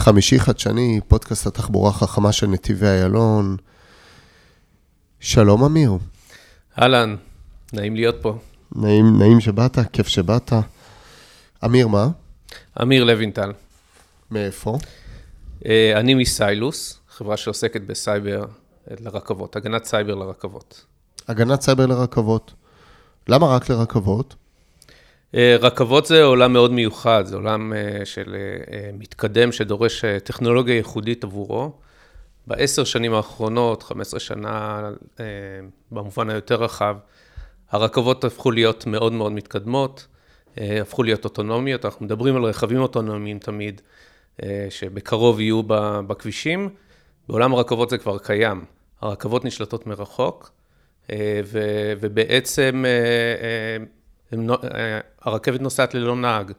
חמישי חדשני, פודקאסט התחבורה החכמה של נתיבי איילון. שלום עמיר. אהלן, נעים להיות פה. נעים, נעים שבאת, כיף שבאת. עמיר, מה? עמיר לוינטל. מאיפה? אה, אני מסיילוס, חברה שעוסקת בסייבר לרכבות, הגנת סייבר לרכבות. הגנת סייבר לרכבות. למה רק לרכבות? אה, רכבות זה עולם מאוד מיוחד, זה עולם אה, של מתקדם שדורש טכנולוגיה ייחודית עבורו. בעשר שנים האחרונות, 15 שנה במובן היותר רחב, הרכבות הפכו להיות מאוד מאוד מתקדמות, הפכו להיות אוטונומיות, אנחנו מדברים על רכבים אוטונומיים תמיד, שבקרוב יהיו בכבישים. בעולם הרכבות זה כבר קיים. הרכבות נשלטות מרחוק, אה, ובעצם אה, אה, הרכבת נוסעת ללא נהג.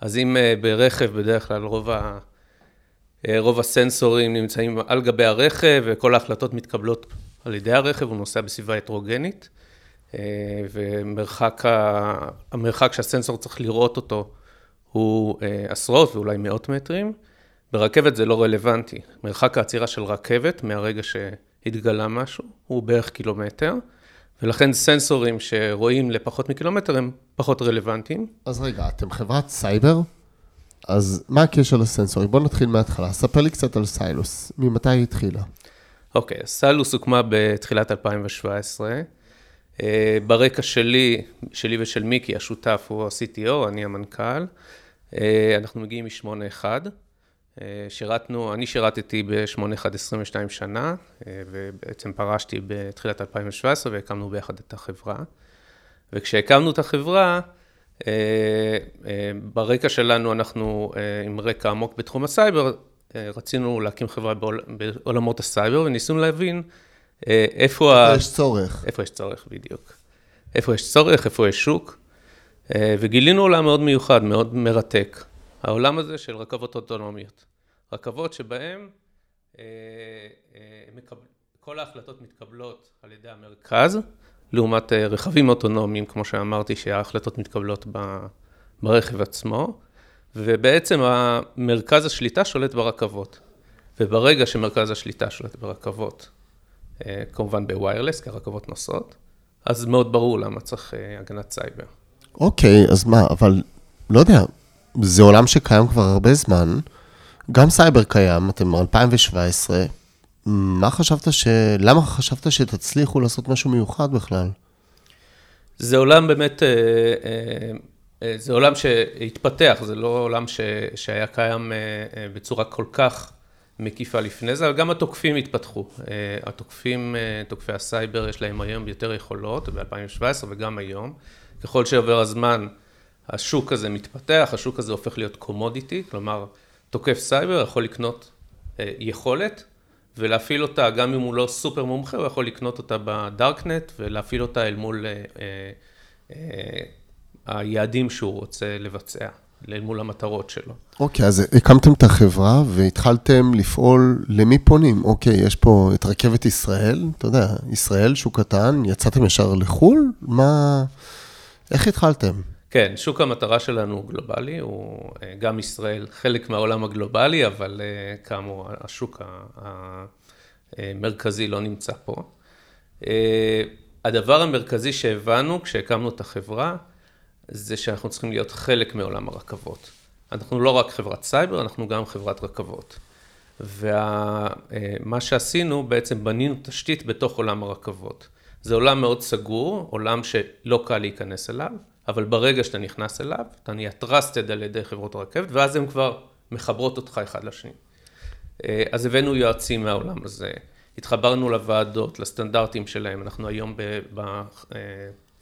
אז אם ברכב, בדרך כלל רוב, ה, רוב הסנסורים נמצאים על גבי הרכב, וכל ההחלטות מתקבלות על ידי הרכב, הוא נוסע בסביבה הטרוגנית, ומרחק המרחק שהסנסור צריך לראות אותו הוא עשרות ואולי מאות מטרים. ברכבת זה לא רלוונטי. מרחק העצירה של רכבת מהרגע שהתגלה משהו הוא בערך קילומטר, ולכן סנסורים שרואים לפחות מקילומטר הם פחות רלוונטיים. אז רגע, אתם חברת סייבר? אז מה הקשר לסנסורים? בואו נתחיל מההתחלה. ספר לי קצת על סיילוס. ממתי היא התחילה? אוקיי, אוקיי, סיילוס הוקמה בתחילת 2017. אה, ברקע שלי, שלי ושל מיקי, השותף הוא ה-CTO, אני המנכ"ל. אה, אנחנו מגיעים מ-81. אה, שירתנו, אני שירתתי ב-81 22 שנה, אה, ובעצם פרשתי בתחילת 2017 והקמנו ביחד את החברה. וכשהקמנו את החברה, אה, ברקע שלנו אנחנו עם רקע עמוק בתחום הסייבר, רצינו להקים חברה בעולמות הסייבר וניסינו להבין איפה... איפה ה... יש צורך. איפה יש צורך, בדיוק. איפה יש צורך, איפה יש שוק, וגילינו עולם מאוד מיוחד, מאוד מרתק. העולם הזה של רכבות אוטונומיות. רכבות שבהן אה, אה, כל ההחלטות מתקבלות על ידי המרכז, לעומת אה, רכבים אוטונומיים, כמו שאמרתי, שההחלטות מתקבלות ברכב עצמו, ובעצם מרכז השליטה שולט ברכבות. וברגע שמרכז השליטה שולט ברכבות, כמובן ב wireless, כי הרכבות נוסעות, אז מאוד ברור למה צריך הגנת סייבר. אוקיי, אז מה, אבל לא יודע, זה עולם שקיים כבר הרבה זמן, גם סייבר קיים, אתם מ-2017, מה חשבת ש... למה חשבת שתצליחו לעשות משהו מיוחד בכלל? זה עולם באמת, אה, אה, אה, זה עולם שהתפתח, זה לא עולם ש... שהיה קיים בצורה כל כך מקיפה לפני זה, אבל גם התוקפים התפתחו. התוקפים, תוקפי הסייבר, יש להם היום יותר יכולות, ב-2017 וגם היום. ככל שעובר הזמן, השוק הזה מתפתח, השוק הזה הופך להיות commodity, כלומר, תוקף סייבר יכול לקנות אה, יכולת ולהפעיל אותה, גם אם הוא לא סופר מומחה, הוא יכול לקנות אותה בדארקנט ולהפעיל אותה אל מול אה, אה, היעדים שהוא רוצה לבצע, אל מול המטרות שלו. אוקיי, אוקיי, אז הקמתם את החברה והתחלתם לפעול, למי פונים? אוקיי, אוקיי, יש פה את רכבת ישראל, אתה יודע, ישראל, שוק קטן, יצאתם ישר לחו"ל? מה... איך התחלתם? כן, שוק המטרה שלנו הוא גלובלי, הוא אה, גם ישראל חלק מהעולם הגלובלי, אבל אה, כאמור, השוק המרכזי לא נמצא פה. אה, הדבר המרכזי שהבנו כשהקמנו את החברה, זה שאנחנו צריכים להיות חלק מעולם הרכבות. אנחנו לא רק חברת סייבר, אנחנו גם חברת רכבות. ומה שעשינו, בעצם בנינו תשתית בתוך עולם הרכבות. זה עולם מאוד סגור, עולם שלא קל להיכנס אליו. אבל ברגע שאתה נכנס אליו, אתה נהיה טרסטד על ידי חברות הרכבת, ואז הן כבר מחברות אותך אחד לשני. אה, אז הבאנו יועצים מהעולם הזה, התחברנו לוועדות, לסטנדרטים שלהם, אנחנו היום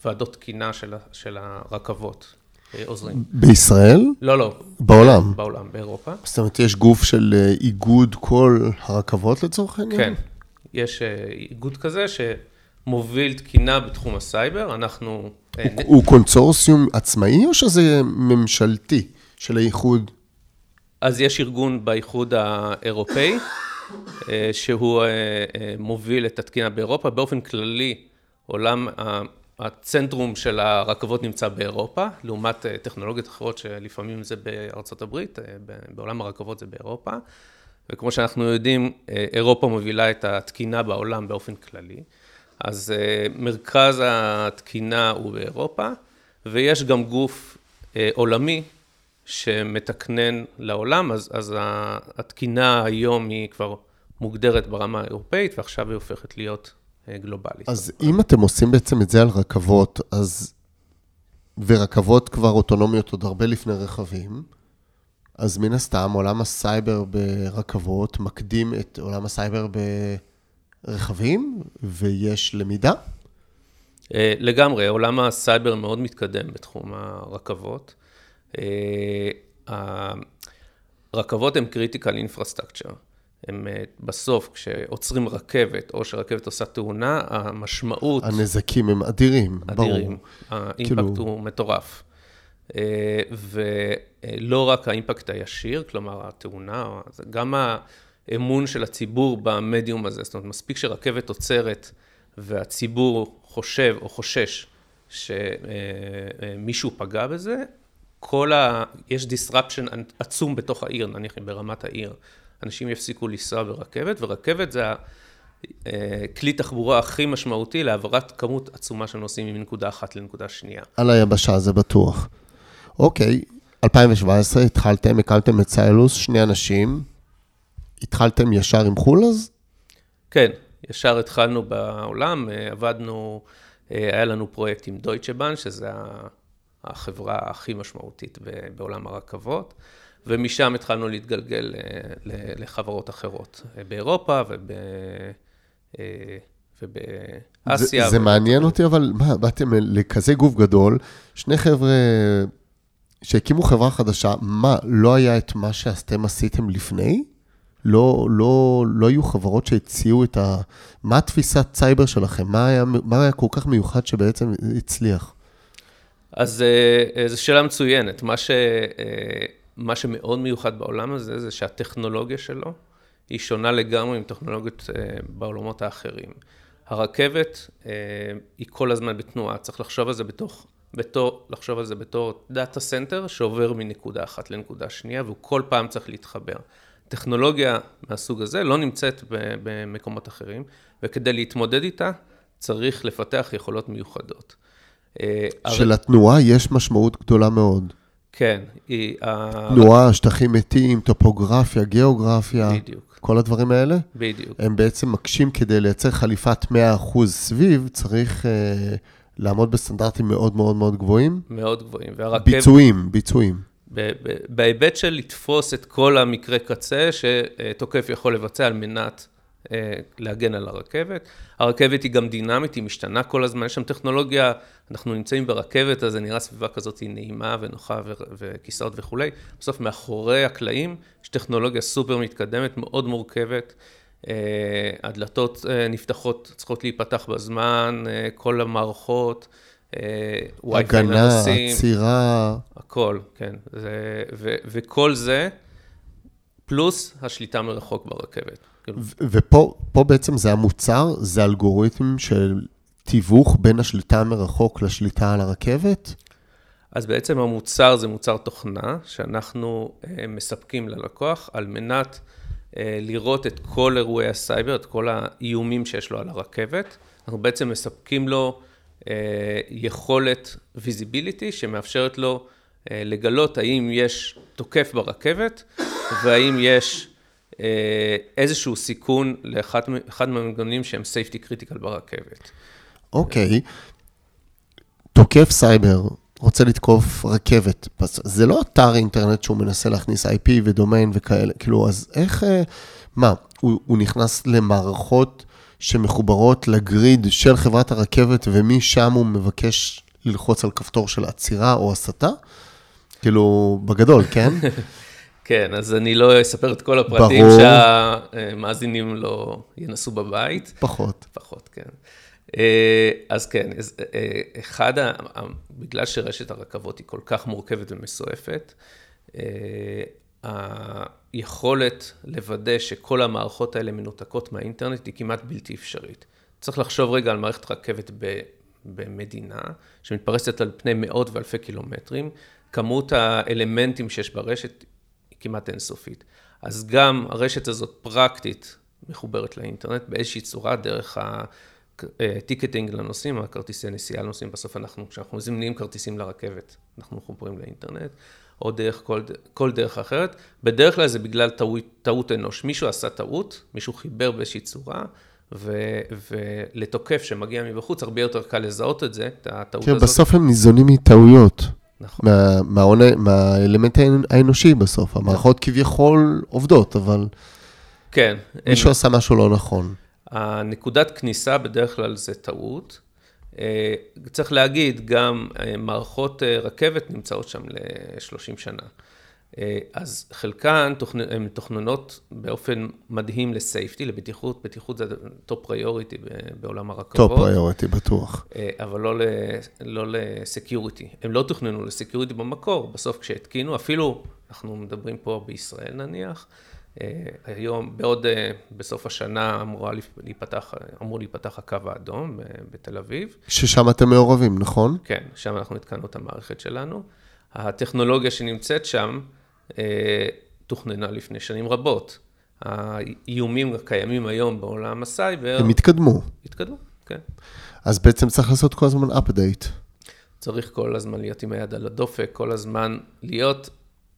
בוועדות תקינה של, של הרכבות. אה, עוזרים. בישראל? לא, לא. בעולם? בעולם, באירופה. זאת אומרת, יש גוף של אה, איגוד כל הרכבות לצורך העניין? כן, יש איגוד כזה שמוביל תקינה בתחום הסייבר, אנחנו הוא, הוא קונסורסיום עצמאי או שזה ממשלתי של האיחוד? אז יש ארגון באיחוד האירופאי, אה, שהוא אה, אה, מוביל את התקינה באירופה. באופן כללי, עולם הצנטרום של הרכבות נמצא באירופה, לעומת טכנולוגיות אחרות שלפעמים זה בארצות הברית, בעולם הרכבות זה באירופה. וכמו שאנחנו יודעים, אירופה מובילה את התקינה בעולם באופן כללי. אז מרכז התקינה הוא באירופה, ויש גם גוף עולמי שמתקנן לעולם, אז, אז התקינה היום היא כבר מוגדרת ברמה האירופאית, ועכשיו היא הופכת להיות אה, גלובלית. אז אם אתם עושים בעצם את זה על רכבות, אז... ורכבות כבר אוטונומיות עוד הרבה לפני רכבים, אז מן הסתם עולם הסייבר ברכבות מקדים את עולם הסייבר ברכבים, ויש למידה? אה, לגמרי, עולם הסייבר מאוד מתקדם בתחום הרכבות. אה, הרכבות הן critical infrastructure. הם אה, בסוף, כשעוצרים רכבת, או שרכבת עושה תאונה, המשמעות... הנזקים הם אדירים, ברור. אדירים. האימפקט כאילו... הוא מטורף. ולא רק האימפקט הישיר, כלומר התאונה, גם האמון של הציבור במדיום הזה, זאת אומרת, מספיק שרכבת עוצרת והציבור חושב או חושש שמישהו פגע בזה, כל ה... יש disruption עצום בתוך העיר, נניח ברמת העיר. אנשים יפסיקו לנסוע ברכבת, ורכבת זה הכלי אה, תחבורה הכי משמעותי להעברת כמות עצומה של נוסעים מנקודה אחת לנקודה שנייה. על היבשה, זה בטוח. אוקיי, 2017 התחלתם, הקמתם את סיילוס, שני אנשים. התחלתם ישר עם חו"ל אז? כן, ישר התחלנו בעולם, אה, עבדנו, אה, היה לנו פרויקט עם דויטשה בן, שזה החברה הכי משמעותית בעולם הרכבות, ומשם התחלנו להתגלגל אה, לחברות אחרות באירופה וב... ובאסיה. זה, זה מעניין אותי, אבל מה, באתם לכזה גוף גדול, שני חבר'ה שהקימו חברה חדשה, מה, לא היה את מה שאתם עשיתם לפני? לא, לא, לא היו חברות שהציעו את ה... מה התפיסת סייבר שלכם? מה היה, מה היה כל כך מיוחד שבעצם הצליח? אז אה, אה, זו שאלה מצוינת. מה, ש, אה, מה שמאוד מיוחד בעולם הזה, זה שהטכנולוגיה שלו היא שונה לגמרי מטכנולוגיות בעולמות האחרים. הרכבת היא כל הזמן בתנועה, צריך לחשוב על זה בתוך, בתור, לחשוב על זה בתור data center שעובר מנקודה אחת לנקודה שנייה, והוא כל פעם צריך להתחבר. טכנולוגיה מהסוג הזה לא נמצאת במקומות אחרים, וכדי להתמודד איתה צריך לפתח יכולות מיוחדות. אה, שלתנועה יש משמעות גדולה מאוד. כן. היא... תנועה, שטחים מתים, טופוגרפיה, גיאוגרפיה. בדיוק. כל הדברים האלה? בדיוק. הם בעצם מקשים כדי לייצר חליפת 100% סביב, צריך uh, לעמוד בסטנדרטים מאוד מאוד מאוד גבוהים. מאוד גבוהים. והרכב... ביצועים, ביצועים. בהיבט של לתפוס את כל המקרה קצה שתוקף יכול לבצע על מנת אה, להגן על הרכבת. הרכבת היא גם דינמית, היא משתנה כל הזמן, יש שם טכנולוגיה, אנחנו נמצאים ברכבת, אז זה נראה סביבה כזאת נעימה ונוחה וכיסאות וכולי. בסוף מאחורי הקלעים יש טכנולוגיה סופר מתקדמת, מאוד מורכבת. אה, הדלתות אה, נפתחות, צריכות להיפתח בזמן, כל המערכות. הגנה, עצירה. הכל, כן. זה, ו, וכל זה, פלוס השליטה מרחוק ברכבת. כאילו. ופה בעצם זה המוצר, זה אלגוריתם של תיווך בין השליטה מרחוק לשליטה על הרכבת? אז בעצם המוצר זה מוצר תוכנה שאנחנו אה, מספקים ללקוח על מנת אה, לראות את כל אירועי הסייבר, את כל האיומים שיש לו על הרכבת. אנחנו בעצם מספקים לו אה, יכולת visibility שמאפשרת לו לגלות האם יש תוקף ברכבת והאם יש אה, איזשהו סיכון לאחד מהמנגנונים שהם safety critical ברכבת. אוקיי, תוקף סייבר רוצה לתקוף רכבת, זה לא אתר אינטרנט שהוא מנסה להכניס IP ודומיין וכאלה, כאילו, אז איך, אה, מה, הוא, הוא נכנס למערכות שמחוברות לגריד של חברת הרכבת ומשם הוא מבקש ללחוץ על כפתור של עצירה או הסטה? כאילו, בגדול, כן? כן, אז אני לא אספר את כל הפרטים ברור. שהמאזינים לא ינסו בבית. פחות. פחות, כן. אה, אז כן, אה, אחד, בגלל שרשת הרכבות היא כל כך מורכבת ומסועפת, אה, היכולת לוודא שכל המערכות האלה מנותקות מהאינטרנט היא כמעט בלתי אפשרית. צריך לחשוב רגע על מערכת רכבת במדינה, שמתפרסת על פני מאות ואלפי קילומטרים, כמות האלמנטים שיש ברשת היא כמעט אינסופית. אז גם הרשת הזאת פרקטית מחוברת לאינטרנט באיזושהי צורה דרך הטיקטינג לנוסעים, הכרטיסי נסיעה לנוסעים, בסוף אנחנו, כשאנחנו מזמינים כרטיסים לרכבת, אנחנו מחוברים לאינטרנט, או דרך כל, כל דרך אחרת. בדרך כלל זה בגלל טעות, טעות אנוש. מישהו עשה טעות, מישהו חיבר באיזושהי צורה, ו, ולתוקף שמגיע מבחוץ, הרבה יותר קל לזהות את זה, את הטעות כן, הזאת. בסוף הם ניזונים מטעויות. נכון. מה- מההון- מהאלמנט האנ- האנושי בסוף. המערכות כביכול עובדות, אבל כן. מישהו הם- עשה משהו לא נכון. הנקודת כניסה בדרך כלל זה טעות. אה, צריך להגיד, גם אה, מערכות אה, רכבת נמצאות שם ל-30 שנה. אז חלקן הן מתוכננות באופן מדהים ל safety, לבטיחות, בטיחות זה top priority בעולם הרכבות. top priority, בטוח. אבל לא, ל, לא ל security. הם לא תוכננו ל security במקור, בסוף כשהתקינו, אפילו, אנחנו מדברים פה בישראל נניח, היום, בעוד, אה, בסוף השנה אמורה להיפתח, אמור להיפתח הקו האדום ב- בתל אביב. ששם אתם מעורבים, נכון? כן, שם אנחנו התקנו את המערכת שלנו. הטכנולוגיה שנמצאת שם אה, תוכננה לפני שנים רבות. האיומים הקיימים היום בעולם הסייבר הם התקדמו. התקדמו, כן. אז בעצם צריך לעשות כל הזמן update. צריך כל הזמן להיות עם היד על הדופק, כל הזמן להיות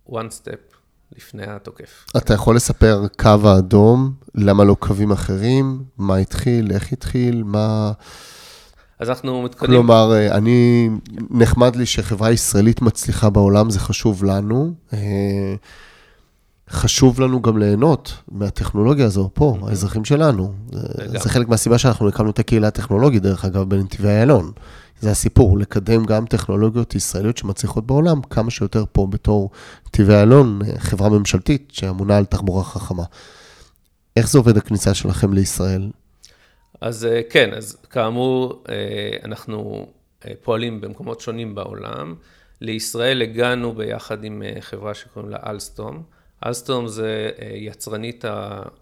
one step לפני התוקף. אתה יכול לספר קו האדום, למה לא קווים אחרים, מה התחיל, איך התחיל, מה... אז אנחנו מתקדמים. כלומר, אה, אני, נחמד לי שחברה ישראלית מצליחה בעולם, זה חשוב לנו. חשוב לנו גם ליהנות מהטכנולוגיה הזו פה, האזרחים שלנו. זה- לגמרי. זה חלק מהסיבה שאנחנו הקמנו את הקהילה הטכנולוגית, דרך אגב, בנתיבי איילון. זה הסיפור, לקדם גם טכנולוגיות ישראליות שמצליחות בעולם, כמה שיותר פה בתור נתיבי איילון, אה, חברה ממשלתית שאמונה על תחבורה חכמה. איך זה עובד הכניסה שלכם לישראל? אז אה, כן, אז כאמור, אה, אנחנו פועלים במקומות שונים בעולם. לישראל הגענו ביחד עם חברה שקוראים לה אלסטום. אלסטום זה אה, יצרנית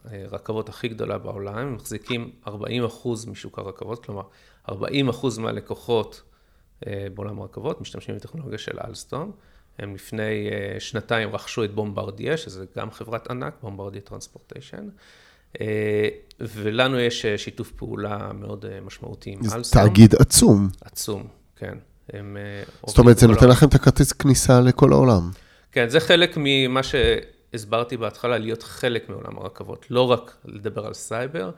הרכבות הכי גדולה בעולם, הם מחזיקים 40% משוק הרכבות, כלומר 40% מהלקוחות אה, בעולם הרכבות משתמשים בטכנולוגיה של אלסטום. הם לפני אה, שנתיים רכשו את בומברדיה, שזה גם חברת ענק, בומברדיה טרנספורטיישן. ולנו יש שיתוף פעולה מאוד משמעותי עם זה אלסטום. תאגיד עצום. עצום, כן. הם זאת אומרת, זה נותן לכם את הכרטיס כניסה לכל העולם. כן, זה חלק ממה שהסברתי בהתחלה, להיות חלק מעולם הרכבות. לא רק לדבר על סייבר,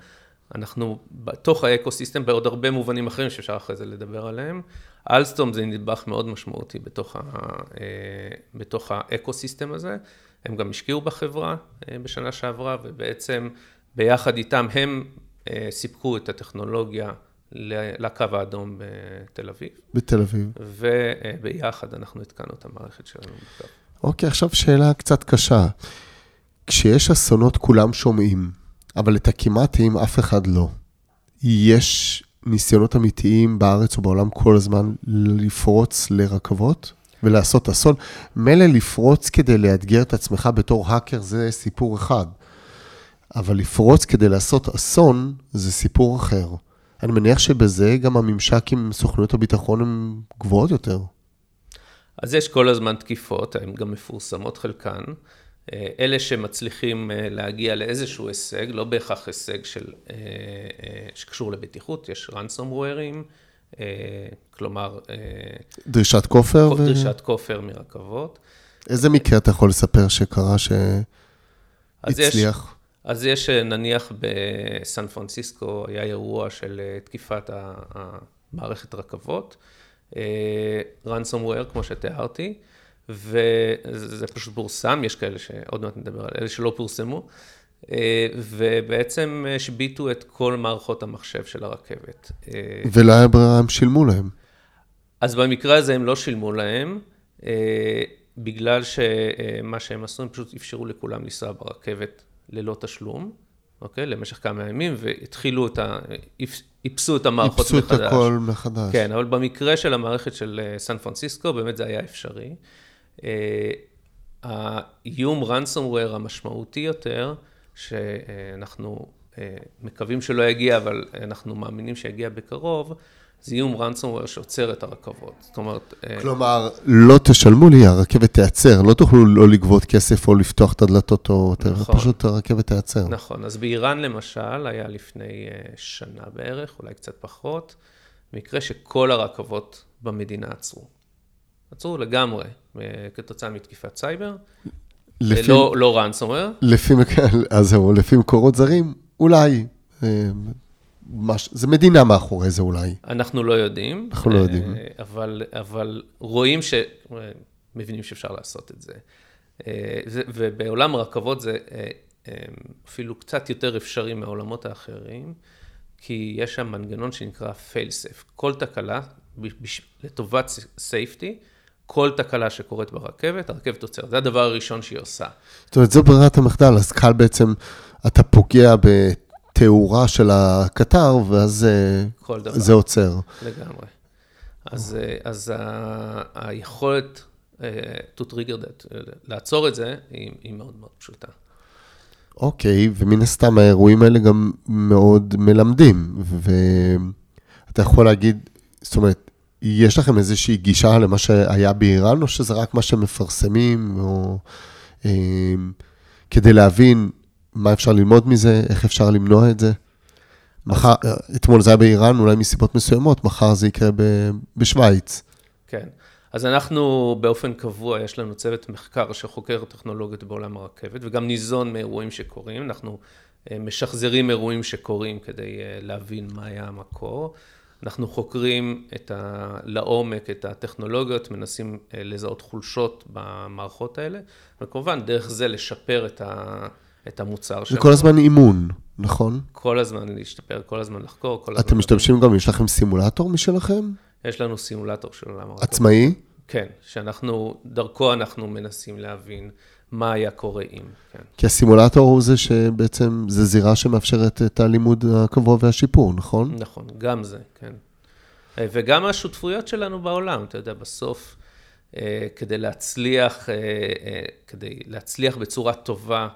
אנחנו בתוך האקו-סיסטם, בעוד הרבה מובנים אחרים שאפשר אחרי זה לדבר עליהם. אלסטום זה נדבך מאוד משמעותי בתוך, ה, אה, בתוך האקו-סיסטם הזה. הם גם השקיעו בחברה אה, בשנה שעברה, ובעצם ביחד איתם הם אה, סיפקו את הטכנולוגיה לקו האדום בתל אביב, בתל אביב. וביחד אנחנו התקנו את המערכת שלנו בקו. אוקיי, עכשיו שאלה קצת קשה. כשיש אסונות כולם שומעים, אבל את הקימטים אף אחד לא. יש ניסיונות אמיתיים בארץ ובעולם כל הזמן לפרוץ לרכבות ולעשות אסון. מילא לפרוץ כדי לאתגר את עצמך בתור האקר זה סיפור אחד, אבל לפרוץ כדי לעשות אסון זה סיפור אחר. אני מניח שבזה גם הממשק עם סוכנויות הביטחון הן גבוהות יותר. אז יש כל הזמן תקיפות, הן גם מפורסמות חלקן. אה, אלה שמצליחים אה, להגיע לאיזשהו הישג, לא בהכרח הישג של, אה, שקשור לבטיחות, יש ransomwareים, כלומר, דרישת כופר? ו- דרישת כופר מרכבות. איזה מקרה אתה יכול לספר שקרה אז יש- שהצליח? אז יש אה, נניח בסן פרנסיסקו, היה אירוע של תקיפת המערכת רכבות, ransomware, כמו שתיארתי, וזה פשוט פורסם, יש כאלה שעוד מעט נדבר על אלה שלא פורסמו, אה, ובעצם השביתו את כל מערכות המחשב של הרכבת. אה, ולא היה ברירה, הם שילמו להם. אז במקרה הזה הם לא שילמו להם, אה, בגלל שמה שהם עשו, הם פשוט אפשרו לכולם לנסוע ברכבת ללא תשלום, אוקיי? למשך כמה ימים, והתחילו את ה... איפ- איפסו את המערכות איפסו מחדש. את הכל מחדש. כן, אבל במקרה של המערכת של אה, סן פרנסיסקו, באמת זה היה אפשרי. אה, האיום ransomware המשמעותי יותר, שאנחנו אה, מקווים שלא יגיע, אבל אנחנו מאמינים שיגיע בקרוב, זה איום ransomware שעוצר את הרכבות. זאת אומרת... אה, כלומר, לא תשלמו לי, הרכבת תיעצר, לא תוכלו לא לגבות כסף או לפתוח את הדלתות או... נכון. פשוט הרכבת תיעצר. נכון, אז באיראן למשל, היה לפני אה, שנה בערך, אולי קצת פחות, מקרה שכל הרכבות במדינה עצרו. עצרו לגמרי, אה, כתוצאה מתקיפת סייבר. לפי... לא, לא ransomware. לפי, אז זהו, לפי מקורות זרים, אולי. מש... זה מדינה מאחורי זה אולי. אנחנו לא יודעים. אנחנו לא יודעים. אה, אבל, אבל רואים ש... מבינים שאפשר לעשות את זה. אה, ובעולם הרכבות זה אה, אפילו קצת יותר אפשרי מהעולמות האחרים, כי יש שם מנגנון שנקרא fail safe. כל תקלה, לטובת safety, כל תקלה שקורית ברכבת, הרכבת עוצרת. זה הדבר הראשון שהיא עושה. זאת אומרת, זו ברירת המחדל, אז קל בעצם, אתה פוגע בתאורה של הקטר, ואז זה עוצר. לגמרי. אז, אז ה, היכולת uh, to trigger that, לעצור את זה, היא, היא מאוד מאוד פשוטה. אוקיי, ומן הסתם האירועים האלה גם מאוד מלמדים, ואתה יכול להגיד, זאת אומרת, יש לכם איזושהי גישה למה שהיה באיראן, או שזה רק מה שמפרסמים, או אה, כדי להבין מה אפשר ללמוד מזה, איך אפשר למנוע את זה? מחר, אתמול זה היה באיראן, אולי מסיבות מסוימות, מחר זה יקרה ב, בשוויץ. כן. אז אנחנו באופן קבוע, יש לנו צוות מחקר שחוקר טכנולוגיות בעולם הרכבת, וגם ניזון מאירועים שקורים. אנחנו אה, משחזרים אירועים שקורים כדי אה, להבין מה היה המקור. אנחנו חוקרים את ה... לעומק את הטכנולוגיות, מנסים אה, לזהות חולשות במערכות האלה, וכמובן דרך זה לשפר את, ה... את המוצר שלנו. וכל הזמן אימון, נכון? כל הזמן להשתפר, כל הזמן לחקור, כל הזמן... אתם משתמשים גם, יש לכם סימולטור משלכם? יש לנו סימולטור של עולם הרכבות. עצמאי? כן, שאנחנו, דרכו אנחנו מנסים להבין מה היה קורה אם, כן. כי הסימולטור הוא זה שבעצם, זה זירה שמאפשרת את הלימוד הקבוע והשיפור, נכון? נכון, גם זה, כן. אה, וגם השותפויות שלנו בעולם, אתה יודע, בסוף, אה, כדי להצליח, אה, כדי להצליח בצורה טובה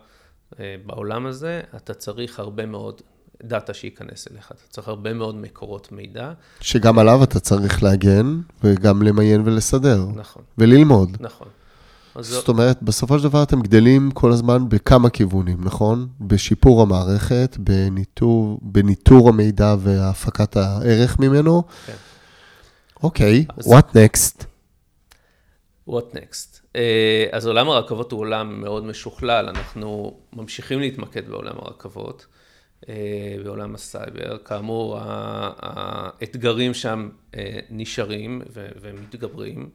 בעולם הזה, אתה צריך הרבה מאוד דאטה שייכנס אליך, אתה צריך הרבה מאוד מקורות מידע. שגם עליו אתה צריך להגן, וגם למיין ולסדר. נכון. וללמוד. נכון. זאת אומרת, בסופו של דבר אתם גדלים כל הזמן בכמה כיוונים, נכון? בשיפור המערכת, בניטור, בניטור המידע והפקת הערך ממנו. כן. אוקיי, okay, what next? what next? אה, אז עולם הרכבות הוא עולם מאוד משוכלל, אנחנו ממשיכים להתמקד בעולם הרכבות, אה, בעולם הסייבר. כאמור, האתגרים שם אה, נשארים ומתגברים.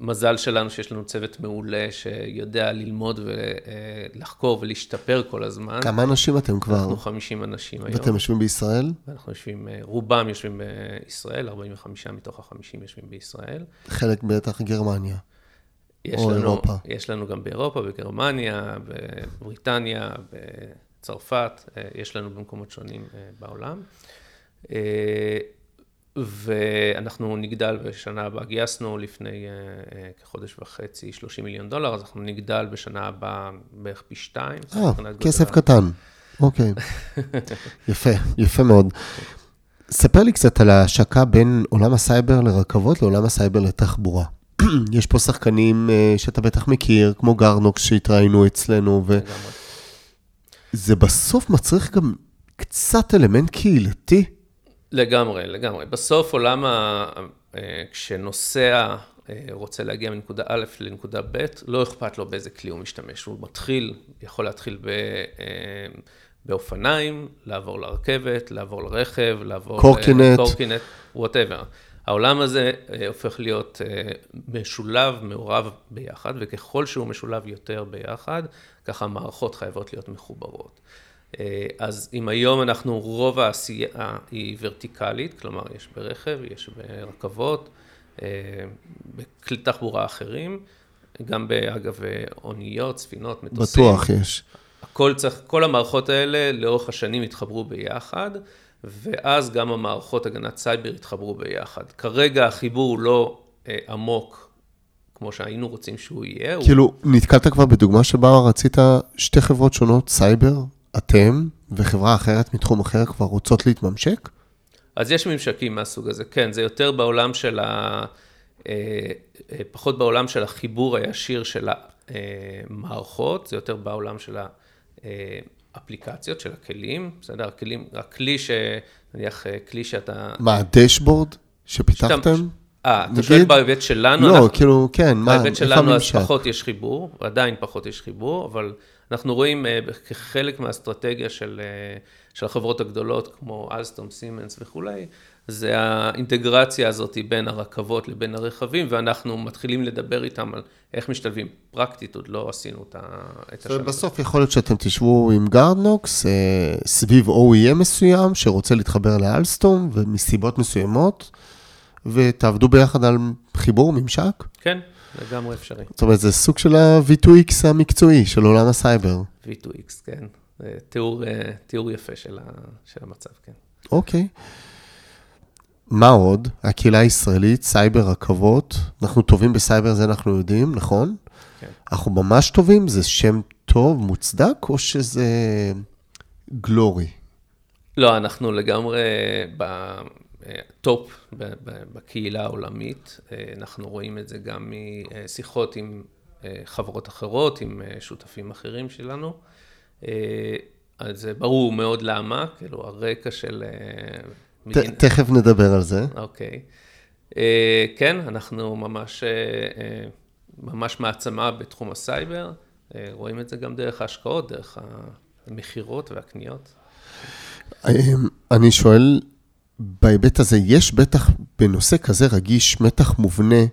מזל שלנו שיש לנו צוות מעולה שיודע ללמוד ולחקור ולהשתפר כל הזמן. כמה אנשים אתם כבר? אנחנו 50 אנשים היום. ואתם יושבים בישראל? אנחנו יושבים, רובם יושבים בישראל, 45 מתוך ה-50 יושבים בישראל. חלק בטח גרמניה. יש או לנו, אירופה. יש לנו גם באירופה, בגרמניה, בבריטניה, בצרפת, יש לנו במקומות שונים בעולם. ואנחנו נגדל בשנה הבאה, גייסנו לפני uh, uh, כחודש וחצי 30 מיליון דולר, אז אנחנו נגדל בשנה הבאה בערך פי שתיים. אה, כסף קטן, אוקיי. יפה, יפה מאוד. ספר לי קצת על ההשקה בין עולם הסייבר לרכבות לעולם הסייבר לתחבורה. יש פה שחקנים uh, שאתה בטח מכיר, כמו גארדנוקס שהתראינו אצלנו, וזה בסוף מצריך גם קצת אלמנט קהילתי. לגמרי, לגמרי. בסוף עולם ה... אה, כשנוסע אה, רוצה להגיע מנקודה א' לנקודה ב', לא אכפת לו באיזה כלי הוא משתמש. הוא מתחיל, יכול להתחיל ב... אה, באופניים, לעבור לרכבת, לעבור לרכב, לעבור... קורקינט. קורקינט, whatever. העולם הזה הופך להיות משולב, מעורב ביחד, וככל שהוא משולב יותר ביחד, ככה המערכות חייבות להיות מחוברות. אה, אז אם היום אנחנו, רוב העשייה היא ורטיקלית, כלומר יש ברכב, יש ברכבות, אה, בכלי תחבורה אחרים, גם באגב אוניות, ספינות, מטוסים. בטוח יש. הכל צריך, כל המערכות האלה לאורך השנים התחברו ביחד, ואז גם המערכות הגנת סייבר התחברו ביחד. כרגע החיבור הוא לא אה, עמוק כמו שהיינו רוצים שהוא יהיה. כאילו, הוא... נתקלת כבר בדוגמה שבה רצית שתי חברות שונות, סייבר, אתם וחברה אחרת מתחום אחר כבר רוצות להתממשק? אז יש ממשקים מהסוג הזה, כן, זה יותר בעולם של ה... פחות בעולם של החיבור הישיר של המערכות, זה יותר בעולם של האפליקציות, של הכלים, בסדר? הכלים, הכלי ש... נניח כלי שאתה... מה, הדשבורד שפיתחתם? אה, אתה שואל בהיבט שלנו? לא, אנחנו, כאילו, כן, מה, בהיבט שלנו אז פחות יש חיבור, עדיין פחות יש חיבור, אבל אנחנו רואים כחלק מהאסטרטגיה של, של החברות הגדולות, כמו אלסטום, סימנס וכולי, זה האינטגרציה הזאת בין הרכבות לבין הרכבים, ואנחנו מתחילים לדבר איתם על איך משתלבים. פרקטית עוד לא עשינו את השלב. בסוף יכול להיות שאתם תשבו עם גארדנוקס סביב OEM מסוים, שרוצה להתחבר לאלסטום, ומסיבות מסוימות, ותעבדו ביחד על חיבור, ממשק? כן, לגמרי אפשרי. זאת אומרת, זה סוג של ה-V2X המקצועי, של עולם הסייבר. V2X, כן. תיאור, תיאור יפה של, ה, של המצב, כן. אוקיי. מה עוד? הקהילה הישראלית, סייבר, רכבות. אנחנו טובים בסייבר, זה אנחנו יודעים, נכון? כן. אנחנו ממש טובים? זה שם טוב, מוצדק, או שזה glory? לא, אנחנו לגמרי ב top בקהילה העולמית. אנחנו רואים את זה גם משיחות עם חברות אחרות, עם שותפים אחרים שלנו. אז זה ברור מאוד למה, כאילו הרקע של... מדינה... תכף נדבר על זה. אוקיי. אה, כן, אנחנו ממש, אה, אה, ממש מעצמה בתחום הסייבר. רואים את זה גם דרך ההשקעות, דרך המכירות והקניות. אני שואל, בהיבט הזה, יש בטח בנושא כזה רגיש מתח מובנה,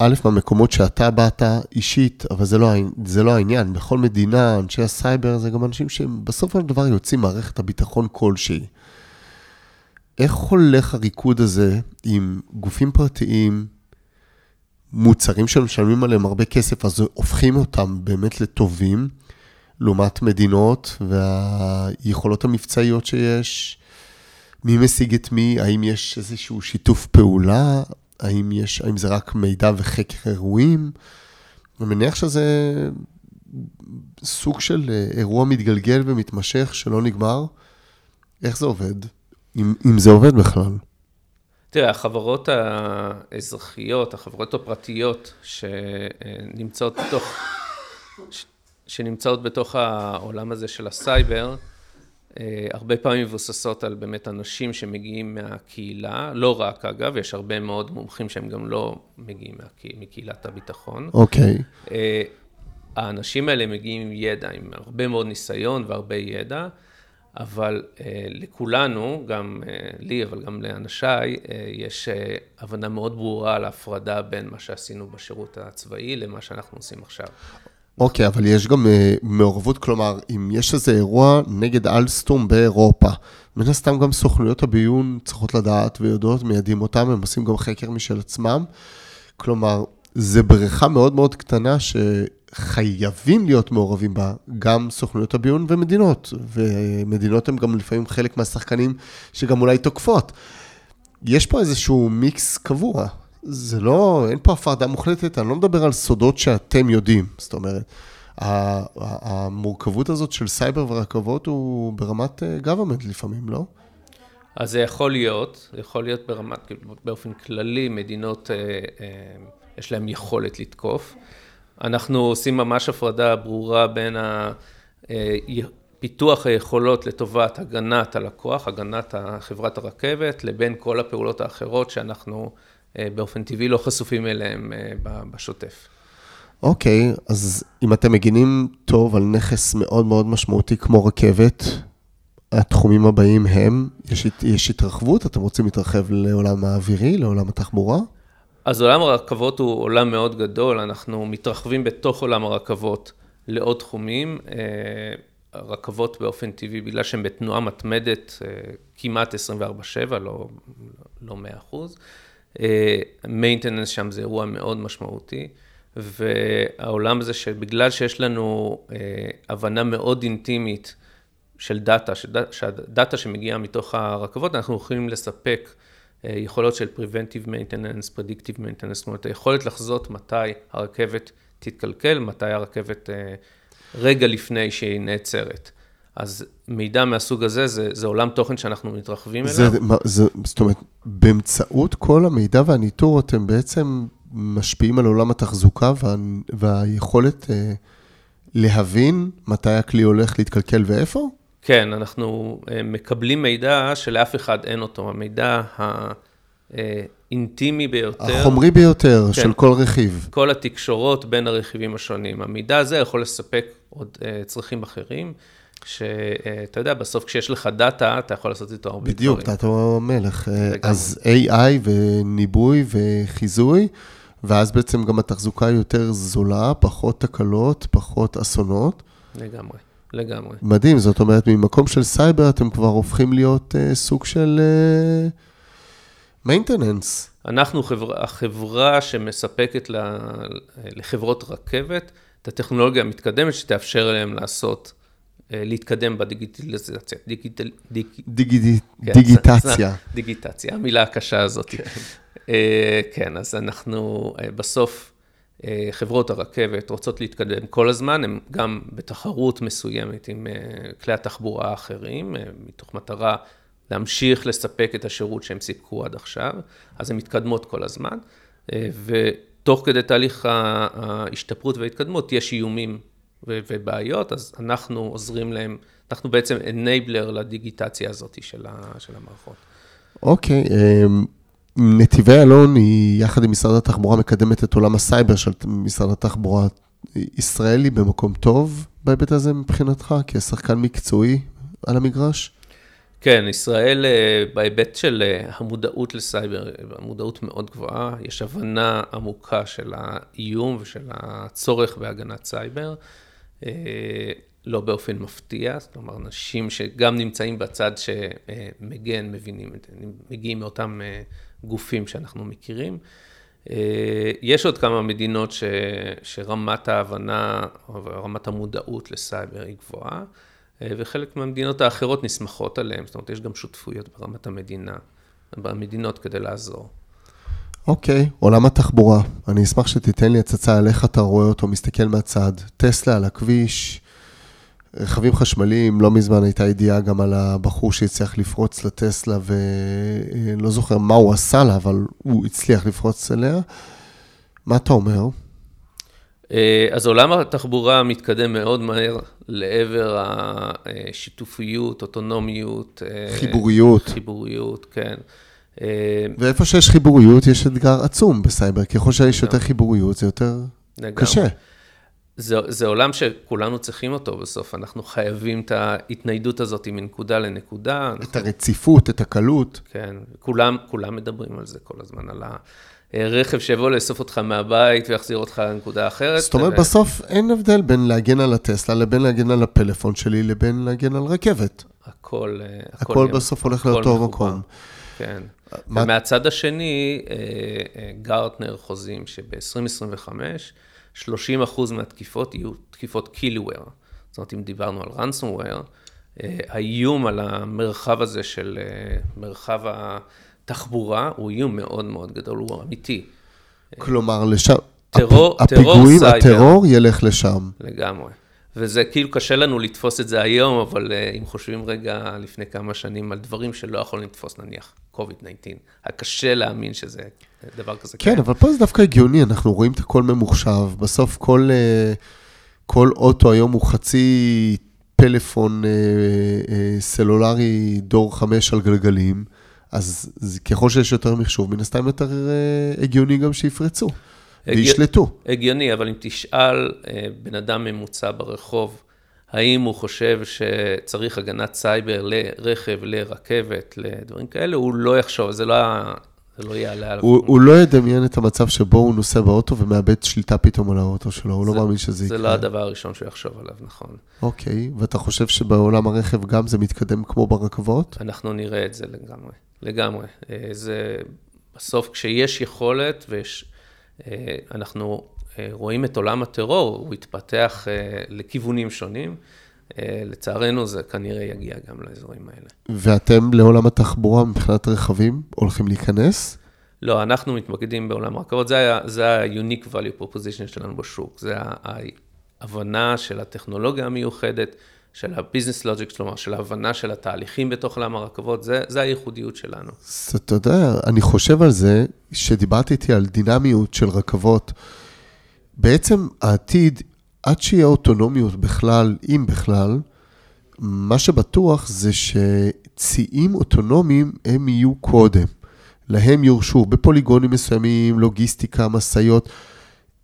א', במקומות שאתה באת אישית, אבל זה לא, זה לא העניין. בכל מדינה, אנשי הסייבר זה גם אנשים שהם בסופו של דבר יוצאים מערכת הביטחון כלשהי. איך הולך הריקוד הזה עם גופים פרטיים, מוצרים שמשלמים עליהם הרבה כסף, אז הופכים אותם באמת לטובים, לעומת מדינות והיכולות המבצעיות שיש? מי משיג את מי? האם יש איזשהו שיתוף פעולה? האם, יש, האם זה רק מידע וחקר אירועים? אני מניח שזה סוג של אירוע מתגלגל ומתמשך שלא נגמר. איך זה עובד? אם, אם זה עובד בכלל. תראה, החברות האזרחיות, החברות הפרטיות שנמצאות בתוך, שנמצאות בתוך העולם הזה של הסייבר, אה, הרבה פעמים מבוססות על באמת אנשים שמגיעים מהקהילה, לא רק אגב, יש הרבה מאוד מומחים שהם גם לא מגיעים מקהילת הביטחון. אוקיי. Okay. אה, האנשים האלה מגיעים עם ידע, עם הרבה מאוד ניסיון והרבה ידע. אבל אה, לכולנו, גם אה, לי, אבל גם לאנשיי, אה, יש אה, הבנה מאוד ברורה על ההפרדה בין מה שעשינו בשירות הצבאי למה שאנחנו עושים עכשיו. אוקיי, okay, אבל יש גם אה, מעורבות, כלומר, אם יש איזה אירוע נגד אלסטום באירופה, מן הסתם גם סוכנויות הביון צריכות לדעת ויודעות, מיידים אותם, הם עושים גם חקר משל עצמם. כלומר, זה בריכה מאוד מאוד קטנה ש... חייבים להיות מעורבים בה גם סוכנויות הביון ומדינות, ומדינות הן גם לפעמים חלק מהשחקנים שגם אולי תוקפות. יש פה איזשהו מיקס קבוע, זה לא, אין פה הפרדה מוחלטת, אני לא מדבר על סודות שאתם יודעים, זאת אומרת, המורכבות הזאת של סייבר ורכבות הוא ברמת אה, government לפעמים, לא? אז זה יכול להיות, זה יכול להיות ברמת, באופן כללי, מדינות, אה, אה, יש להן יכולת לתקוף. אנחנו עושים ממש הפרדה ברורה בין פיתוח היכולות לטובת הגנת הלקוח, הגנת חברת הרכבת, לבין כל הפעולות האחרות שאנחנו באופן טבעי לא חשופים אליהן אה, בשוטף. אוקיי, okay, אז אם אתם מגינים טוב על נכס מאוד מאוד משמעותי כמו רכבת, התחומים הבאים הם, יש, יש התרחבות, אתם רוצים להתרחב לעולם האווירי, לעולם התחבורה? אז עולם הרכבות הוא עולם מאוד גדול, אנחנו מתרחבים בתוך עולם הרכבות לעוד תחומים. אה, רכבות באופן טבעי, בגלל שהן בתנועה מתמדת כמעט 24/7, לא, לא 100%. מיינטננס שם זה אירוע מאוד משמעותי, והעולם הזה שבגלל שיש לנו אה, הבנה מאוד אינטימית של דאטה, שהדאטה שמגיעה מתוך הרכבות, אנחנו יכולים לספק אה, יכולות של Preventive Maintenance, Predictive Maintenance, זאת אומרת, היכולת לחזות מתי הרכבת תתקלקל, מתי הרכבת אה, רגע לפני שהיא נעצרת. אז מידע מהסוג הזה, זה, זה עולם תוכן שאנחנו מתרחבים זה, אליו. מה- זה, זאת אומרת, באמצעות כל המידע והניטור, אתם בעצם משפיעים על עולם התחזוקה וה, והיכולת אה, להבין מתי הכלי הולך להתקלקל ואיפה? כן, אנחנו אה, מקבלים מידע שלאף אחד אין אותו, המידע האינטימי ביותר. החומרי ביותר כן. של כל רכיב. כל התקשורות בין הרכיבים השונים. המידע הזה יכול לספק עוד uh, צרכים אחרים, שאתה יודע, בסוף כשיש לך דאטה, אתה יכול לעשות איתו הרבה בדיוק, דברים. אתה המלך. אה. אז AI וניבוי וחיזוי, ואז בעצם גם התחזוקה יותר זולה, פחות תקלות, פחות אסונות. לגמרי, לגמרי. מדהים, זאת אומרת, ממקום של סייבר אתם כבר הופכים להיות uh, סוג של maintenance. אנחנו חברה, החברה שמספקת ל, לחברות רכבת את הטכנולוגיה המתקדמת שתאפשר להם לעשות, אה, להתקדם בדיגיטליזציה. דיגיטל, דיג, דיגיטציה. כן, דיגיטציה. דיגיטציה, המילה הקשה הזאת. אה, כן, אז אנחנו אה, בסוף, אה, חברות הרכבת רוצות להתקדם כל הזמן, הן גם בתחרות מסוימת עם אה, כלי התחבורה האחרים, אה, מתוך מטרה להמשיך לספק את השירות שהם סיפקו עד עכשיו, אז הן מתקדמות כל הזמן, אה, ותוך כדי תהליך ההשתפרות וההתקדמות יש איומים ו- ובעיות, אז אנחנו עוזרים להם, אנחנו בעצם אנייבלר לדיגיטציה הזאת של, ה- של המערכות. אוקיי, אמ, נתיבי איילון היא, יחד עם משרד התחבורה, מקדמת את עולם הסייבר של משרד התחבורה. ישראל היא במקום טוב בהיבט הזה מבחינתך, כשחקן מקצועי על המגרש? כן, ישראל אה, בהיבט של אה, המודעות לסייבר, המודעות מאוד גבוהה, יש הבנה עמוקה של האיום ושל הצורך בהגנת סייבר, לא באופן מפתיע, זאת אומרת, אנשים שגם נמצאים בצד שמגן, מבינים מגיעים מאותם אה, גופים שאנחנו מכירים. אה, יש עוד כמה מדינות ש, שרמת ההבנה, או רמת המודעות לסייבר היא גבוהה. אה, וחלק מהמדינות האחרות נסמכות עליהן, זאת אומרת, יש גם שותפויות ברמת המדינה, במדינות כדי לעזור. אוקיי, עולם התחבורה. אני אשמח שתיתן לי הצצה על איך אתה רואה אותו מסתכל מהצד. טסלה על הכביש, רכבים חשמליים, לא מזמן הייתה ידיעה גם על הבחור שהצליח לפרוץ לטסלה, ולא זוכר מה הוא עשה לה, אבל הוא הצליח לפרוץ אליה. מה אתה אומר? אה, אז עולם התחבורה מתקדם מאוד מהר לעבר השיתופיות, אוטונומיות. אה, חיבוריות. חיבוריות, כן. אה, ואיפה שיש חיבוריות, יש אתגר עצום בסייבר. ככל שיש יותר חיבוריות, זה יותר לגמרי. קשה. זה, זה עולם שכולנו צריכים אותו בסוף, אנחנו חייבים את ההתניידות הזאת מנקודה לנקודה. את הרציפות, את הקלות. כן, כולם, כולם מדברים על זה כל הזמן, על הרכב שיבוא לאסוף אותך מהבית ויחזיר אותך לנקודה אחרת. זאת אומרת, ו- בסוף אין הבדל בין להגן על הטסלה לבין להגן על הפלאפון שלי לבין להגן על רכבת. הכל, אה, הכל יהיה- בסוף הולך הכל לאותו. מקום. כן. מה- ומהצד השני, אה, אה, גרטנר חוזים שב-2025, 30 אחוז מהתקיפות יהיו תקיפות קילוור. זאת אומרת, אם דיברנו על ransomware, אה, האיום על המרחב הזה של מרחב התחבורה הוא איום מאוד מאוד גדול, הוא אמיתי. כלומר, לשם... טרור- הפ- טרור הפיגועים, סייבר. הטרור ילך לשם. לגמרי. וזה כאילו קשה לנו לתפוס את זה היום, אבל uh, אם חושבים רגע לפני כמה שנים על דברים שלא יכולים לתפוס, נניח COVID-19, היה קשה להאמין שזה דבר כזה. כן, אבל פה זה דווקא הגיוני, אנחנו רואים את הכל ממוחשב. בסוף כל, אה, כל אוטו היום הוא חצי פלאפון אה, אה, סלולרי דור חמש על גלגלים, אז ככל שיש יותר מחשוב, מן הסתם יותר אה, הגיוני גם שיפרצו וישלטו. הגיוני, אבל אם תשאל אה, בן אדם ממוצע ברחוב, האם הוא חושב שצריך הגנת סייבר לרכב, לרכבת, לדברים כאלה, הוא לא יחשוב, זה לא, זה לא יעלה עליו. הוא, הוא לא ידמיין את המצב שבו הוא נוסע באוטו ומאבד שליטה פתאום על האוטו שלו, הוא לא מאמין שזה יקרה. זה לא הדבר הראשון שהוא יחשוב עליו, נכון. אוקיי, ואתה חושב שבעולם הרכב גם זה מתקדם כמו ברכבות? אנחנו נראה את זה לגמרי, לגמרי. אה, זה בסוף כשיש יכולת ויש, אנחנו אה, רואים את עולם הטרור, הוא התפתח אה, לכיוונים שונים. אה, לצערנו זה כנראה יגיע גם לאזורים האלה. ואתם לעולם התחבורה מבחינת רכבים הולכים להיכנס? לא, אנחנו מתמקדים בעולם הרכבות, זה ה-unique value proposition שלנו בשוק, זה ההבנה של הטכנולוגיה המיוחדת, של ה-business logic, כלומר, של ההבנה של התהליכים בתוך עולם הרכבות, זה, זה הייחודיות שלנו. אז אתה יודע, אני חושב על זה, שדיברתי איתי על דינמיות של רכבות. בעצם העתיד, עד שיהיה אוטונומיות בכלל, אם בכלל, מה שבטוח זה שציים אוטונומיים הם יהיו קודם. להם יורשו בפוליגונים מסוימים, לוגיסטיקה, משאיות.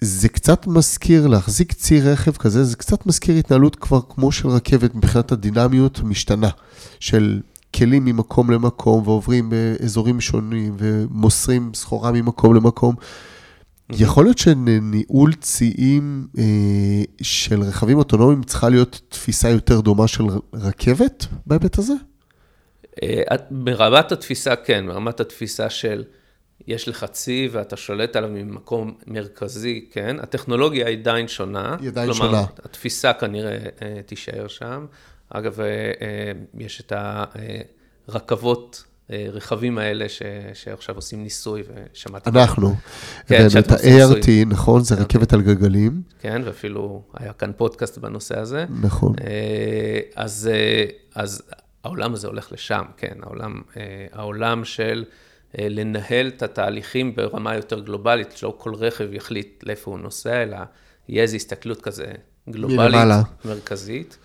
זה קצת מזכיר, להחזיק צי רכב כזה, זה קצת מזכיר התנהלות כבר כמו של רכבת מבחינת הדינמיות המשתנה, של כלים ממקום למקום ועוברים באזורים שונים ומוסרים סחורה ממקום למקום. יכול להיות שניהול ציים אה, של רכבים אוטונומיים צריכה להיות תפיסה יותר דומה של רכבת בהיבט הזה? אה, ברמת התפיסה, כן, ברמת התפיסה של יש לך צי ואתה שולט עליו ממקום מרכזי, כן? הטכנולוגיה היא עדיין שונה. היא עדיין כלומר, שונה. כלומר, התפיסה כנראה אה, תישאר שם. אגב, אה, יש את הרכבות, רכבים האלה ש, שעכשיו עושים ניסוי, ושמעתי... אנחנו. כן, את ה-ART, נכון? זה רכבת על גלגלים. כן, ואפילו היה כאן פודקאסט בנושא הזה. נכון. אז, אז העולם הזה הולך לשם, כן, העולם, העולם של... לנהל את התהליכים ברמה יותר גלובלית, שלא כל רכב יחליט לאיפה הוא נוסע, אלא יהיה איזו הסתכלות כזה גלובלית, מלמעלה. מרכזית.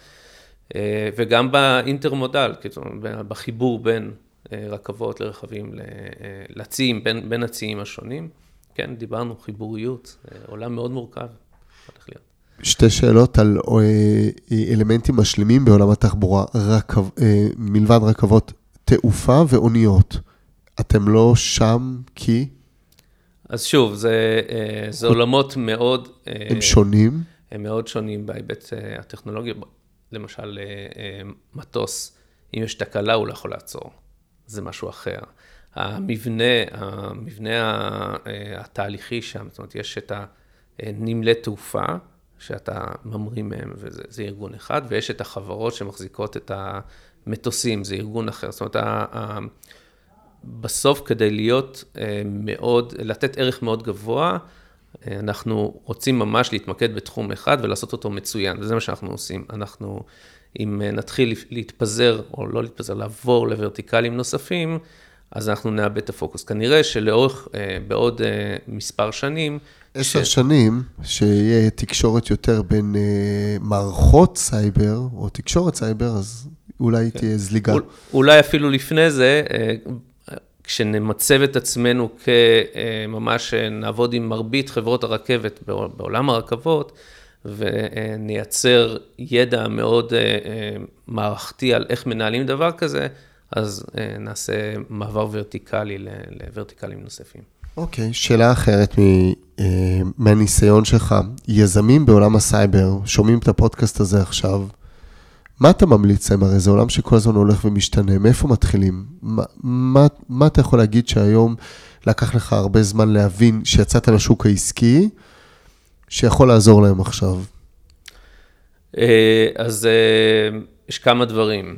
וגם באינטרמודל, כאילו, בחיבור בין רכבות לרכבים, לציים, בין, בין הציים השונים. כן, דיברנו, חיבוריות, עולם מאוד מורכב. שתי שאלות על אלמנטים משלימים בעולם התחבורה, רכב, מלבד רכבות תעופה ואוניות. אתם לא שם כי? אז שוב, זה, זה עולמות מאוד... הם שונים? הם מאוד שונים בהיבט הטכנולוגי. למשל, מטוס, אם יש תקלה, הוא לא יכול לעצור. זה משהו אחר. המבנה, המבנה התהליכי שם, זאת אומרת, יש את הנמלי תעופה, שאתה ממריא מהם, וזה ארגון אחד, ויש את החברות שמחזיקות את המטוסים, זה ארגון אחר. זאת אומרת, בסוף כדי להיות מאוד, לתת ערך מאוד גבוה, אנחנו רוצים ממש להתמקד בתחום אחד ולעשות אותו מצוין, וזה מה שאנחנו עושים. אנחנו, אם נתחיל להתפזר, או לא להתפזר, לעבור לוורטיקלים נוספים, אז אנחנו נאבד את הפוקוס. כנראה שלאורך, בעוד מספר שנים... עשר ש... שנים, שיהיה תקשורת יותר בין מערכות סייבר, או תקשורת סייבר, אז אולי כן. תהיה זליגה. אולי אפילו לפני זה, כשנמצב את עצמנו כממש נעבוד עם מרבית חברות הרכבת בעולם הרכבות, ונייצר ידע מאוד מערכתי על איך מנהלים דבר כזה, אז נעשה מעבר ורטיקלי לוורטיקלים נוספים. אוקיי, okay, שאלה אחרת מהניסיון שלך. יזמים בעולם הסייבר, שומעים את הפודקאסט הזה עכשיו, מה אתה ממליץ להם? הרי זה עולם שכל הזמן הולך ומשתנה, מאיפה מתחילים? מה, מה, מה אתה יכול להגיד שהיום לקח לך הרבה זמן להבין שיצאת לשוק העסקי, שיכול לעזור להם עכשיו? אז יש כמה דברים.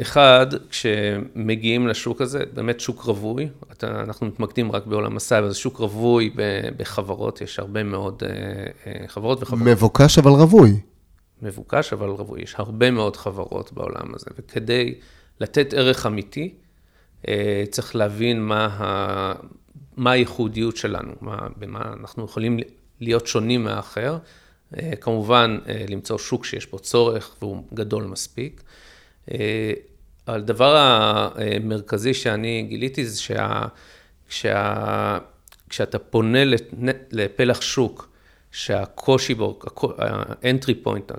אחד, כשמגיעים לשוק הזה, באמת שוק רווי, אנחנו מתמקדים רק בעולם הסייבר, זה שוק רווי בחברות, יש הרבה מאוד חברות וחברות. מבוקש אבל רווי. מבוקש, אבל רווי. יש הרבה מאוד חברות בעולם הזה, וכדי לתת ערך אמיתי, צריך להבין מה, ה... מה הייחודיות שלנו, מה, במה אנחנו יכולים להיות שונים מהאחר. כמובן, למצוא שוק שיש בו צורך והוא גדול מספיק. הדבר המרכזי שאני גיליתי זה שה... כשה... פונה לפלח שוק, שהקושי בו, ה-entry point,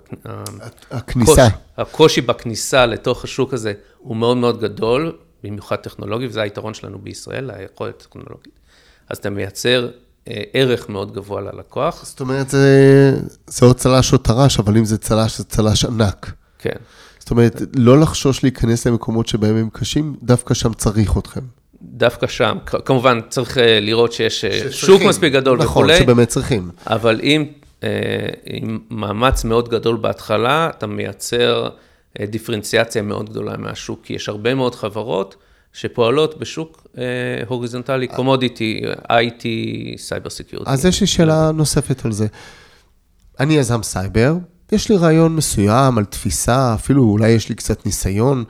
הכניסה. הקושי בכניסה לתוך השוק הזה הוא מאוד מאוד גדול, במיוחד טכנולוגי, וזה היתרון שלנו בישראל, היכולת הטכנולוגית. אז אתה מייצר ערך מאוד גבוה ללקוח. זאת אומרת, זה, זה או צל"ש או טר"ש, אבל אם זה צל"ש, זה צל"ש ענק. כן. זאת אומרת, לא לחשוש להיכנס למקומות שבהם הם קשים, דווקא שם צריך אתכם. דווקא שם, כמובן צריך לראות שיש שוק מספיק גדול נכון, וכולי. נכון, שבאמת צריכים. אבל אם, עם מאמץ מאוד גדול בהתחלה, אתה מייצר דיפרנציאציה מאוד גדולה מהשוק, כי יש הרבה מאוד חברות שפועלות בשוק הוריזונטלי, commodity, IT, cyber security. אז יש לי שאלה נוספת על זה. אני יזם סייבר, יש לי רעיון מסוים על תפיסה, אפילו אולי יש לי קצת ניסיון.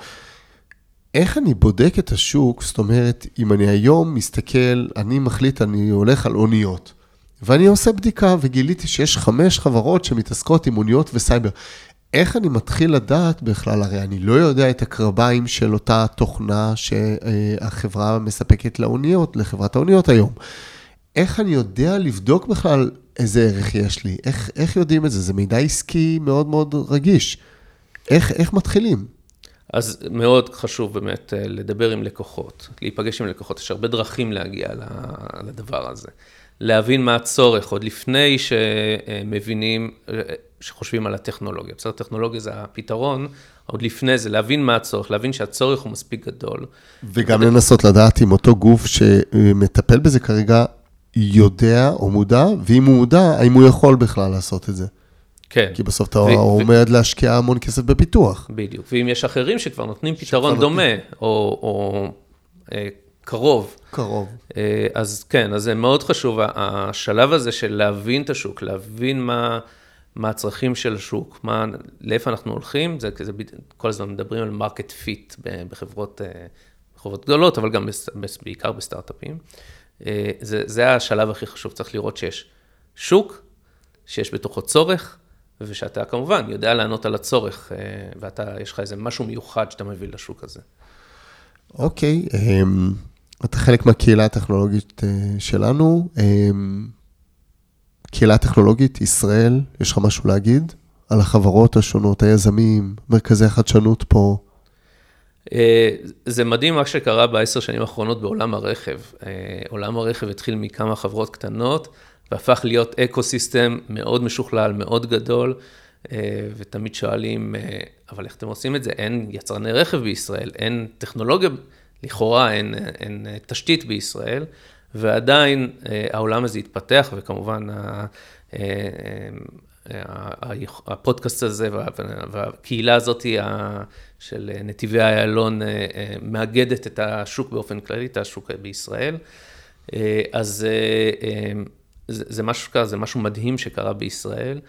איך אני בודק את השוק? זאת אומרת, אם אני היום מסתכל, אני מחליט, אני הולך על אוניות. ואני עושה בדיקה וגיליתי שיש חמש חברות שמתעסקות עם אוניות וסייבר. איך אני מתחיל לדעת בכלל, הרי אני לא יודע את הקרביים של אותה תוכנה שהחברה מספקת לאוניות, לחברת האוניות היום. איך אני יודע לבדוק בכלל איזה ערך יש לי? איך, איך יודעים את זה? זה מידע עסקי מאוד מאוד רגיש. איך, איך מתחילים? אז מאוד חשוב באמת אה, לדבר עם לקוחות, להיפגש עם לקוחות, יש הרבה דרכים להגיע לדבר הזה. להבין מה הצורך, עוד לפני שמבינים, שחושבים על הטכנולוגיה. בסדר, טכנולוגיה זה הפתרון, עוד לפני זה, להבין מה הצורך, להבין שהצורך הוא מספיק גדול. וגם לנסות לדעת אם אותו גוף שמטפל בזה כרגע יודע או מודע, ואם הוא מודע, האם הוא יכול בכלל לעשות את זה. כן. כי בסוף אתה עומד להשקיע המון כסף בפיתוח. בדיוק, ואם יש אחרים שכבר נותנים פתרון דומה, או, או אה, קרוב. קרוב. אה, אז כן, אז זה מאוד חשוב, השלב הזה של להבין את השוק, להבין מה, מה הצרכים של השוק, מה, לאיפה אנחנו הולכים, זה כזה, כל הזמן מדברים על market fit בחברות, אה, בחברות גדולות, אבל גם בעיקר בסטארט-אפים. אה, זה, זה השלב הכי חשוב, צריך לראות שיש שוק, שיש בתוכו צורך, ושאתה כמובן יודע לענות על הצורך, ואתה, יש לך איזה משהו מיוחד שאתה מביא לשוק הזה. אוקיי, okay, אמ, אתה חלק מהקהילה הטכנולוגית אה, שלנו. אה, קהילה טכנולוגית, ישראל, יש לך משהו להגיד על החברות השונות, היזמים, מרכזי החדשנות פה? אה, זה מדהים מה שקרה בעשר שנים האחרונות בעולם הרכב. עולם הרכב התחיל מכמה חברות קטנות והפך להיות אקו סיסטם מאוד משוכלל, מאוד גדול, ותמיד שואלים, אבל איך אתם עושים את זה? אין יצרני רכב בישראל, אין טכנולוגיה לכאורה אין, אין תשתית בישראל, ועדיין אה, העולם הזה התפתח, וכמובן אה, אה, הפודקאסט הזה והקהילה הזאת של נתיבי איילון מאגדת את השוק באופן כללי, את השוק בישראל. אז זה, זה, משהו, זה משהו מדהים שקרה בישראל.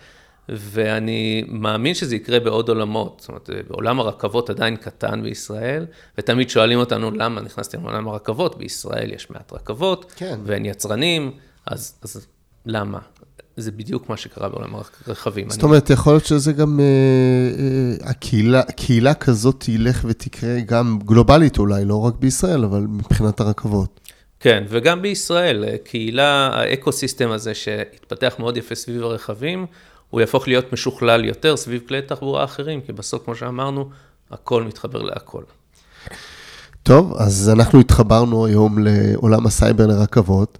ואני מאמין שזה יקרה בעוד עולמות. זאת אומרת, בעולם הרכבות עדיין קטן בישראל, ותמיד שואלים אותנו למה נכנסתי לעולם הרכבות, בישראל יש מעט רכבות, כן. ואין יצרנים, אז, אז למה? זה בדיוק מה שקרה בעולם הרכבים. זאת אומרת, יכול להיות שזה גם, אה, אה, הקהילה, קהילה כזאת תלך ותקרה גם גלובלית אולי, לא רק בישראל, אבל מבחינת הרכבות. כן, וגם בישראל, קהילה, האקו-סיסטם הזה שהתפתח מאוד יפה סביב הרכבים, הוא יהפוך להיות משוכלל יותר סביב כלי תחבורה אחרים, כי בסוף, כמו שאמרנו, הכל מתחבר להכל. טוב, אז אנחנו התחברנו היום לעולם הסייבר לרכבות.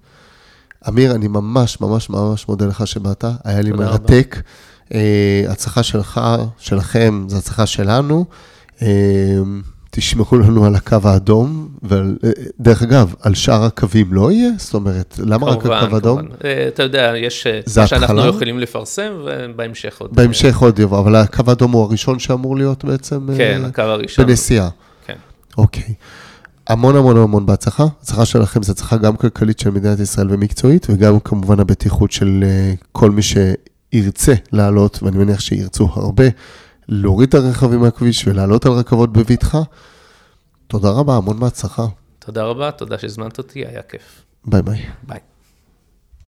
אמיר, אני ממש ממש ממש מודה לך שבאת, היה לי מרתק. Uh, הצלחה שלך, שלכם, זו הצלחה שלנו. תשמעו לנו על הקו האדום, ודרך אגב, על שאר הקווים לא יהיה? זאת אומרת, למה רק הקו האדום? כמובן, אה, אתה יודע, יש אה, מה שאנחנו יכולים לפרסם, ובהמשך עוד... בהמשך עוד יבוא, אבל הקו האדום הוא הראשון שאמור להיות בעצם... אה, כן, הקו הראשון. בנסיעה. כן. אוקיי. המון המון המון בהצלחה. הצלחה שלכם זו הצלחה גם כלכלית של מדינת ישראל ומקצועית, וגם כמובן הבטיחות של כל מי שירצה לעלות, ואני מניח שירצו הרבה. להוריד את הרכבים מהכביש ולעלות על רכבות בבטחה. תודה רבה, המון בהצלחה. תודה רבה, תודה שהזמנת אותי, היה כיף. ביי ביי. ביי.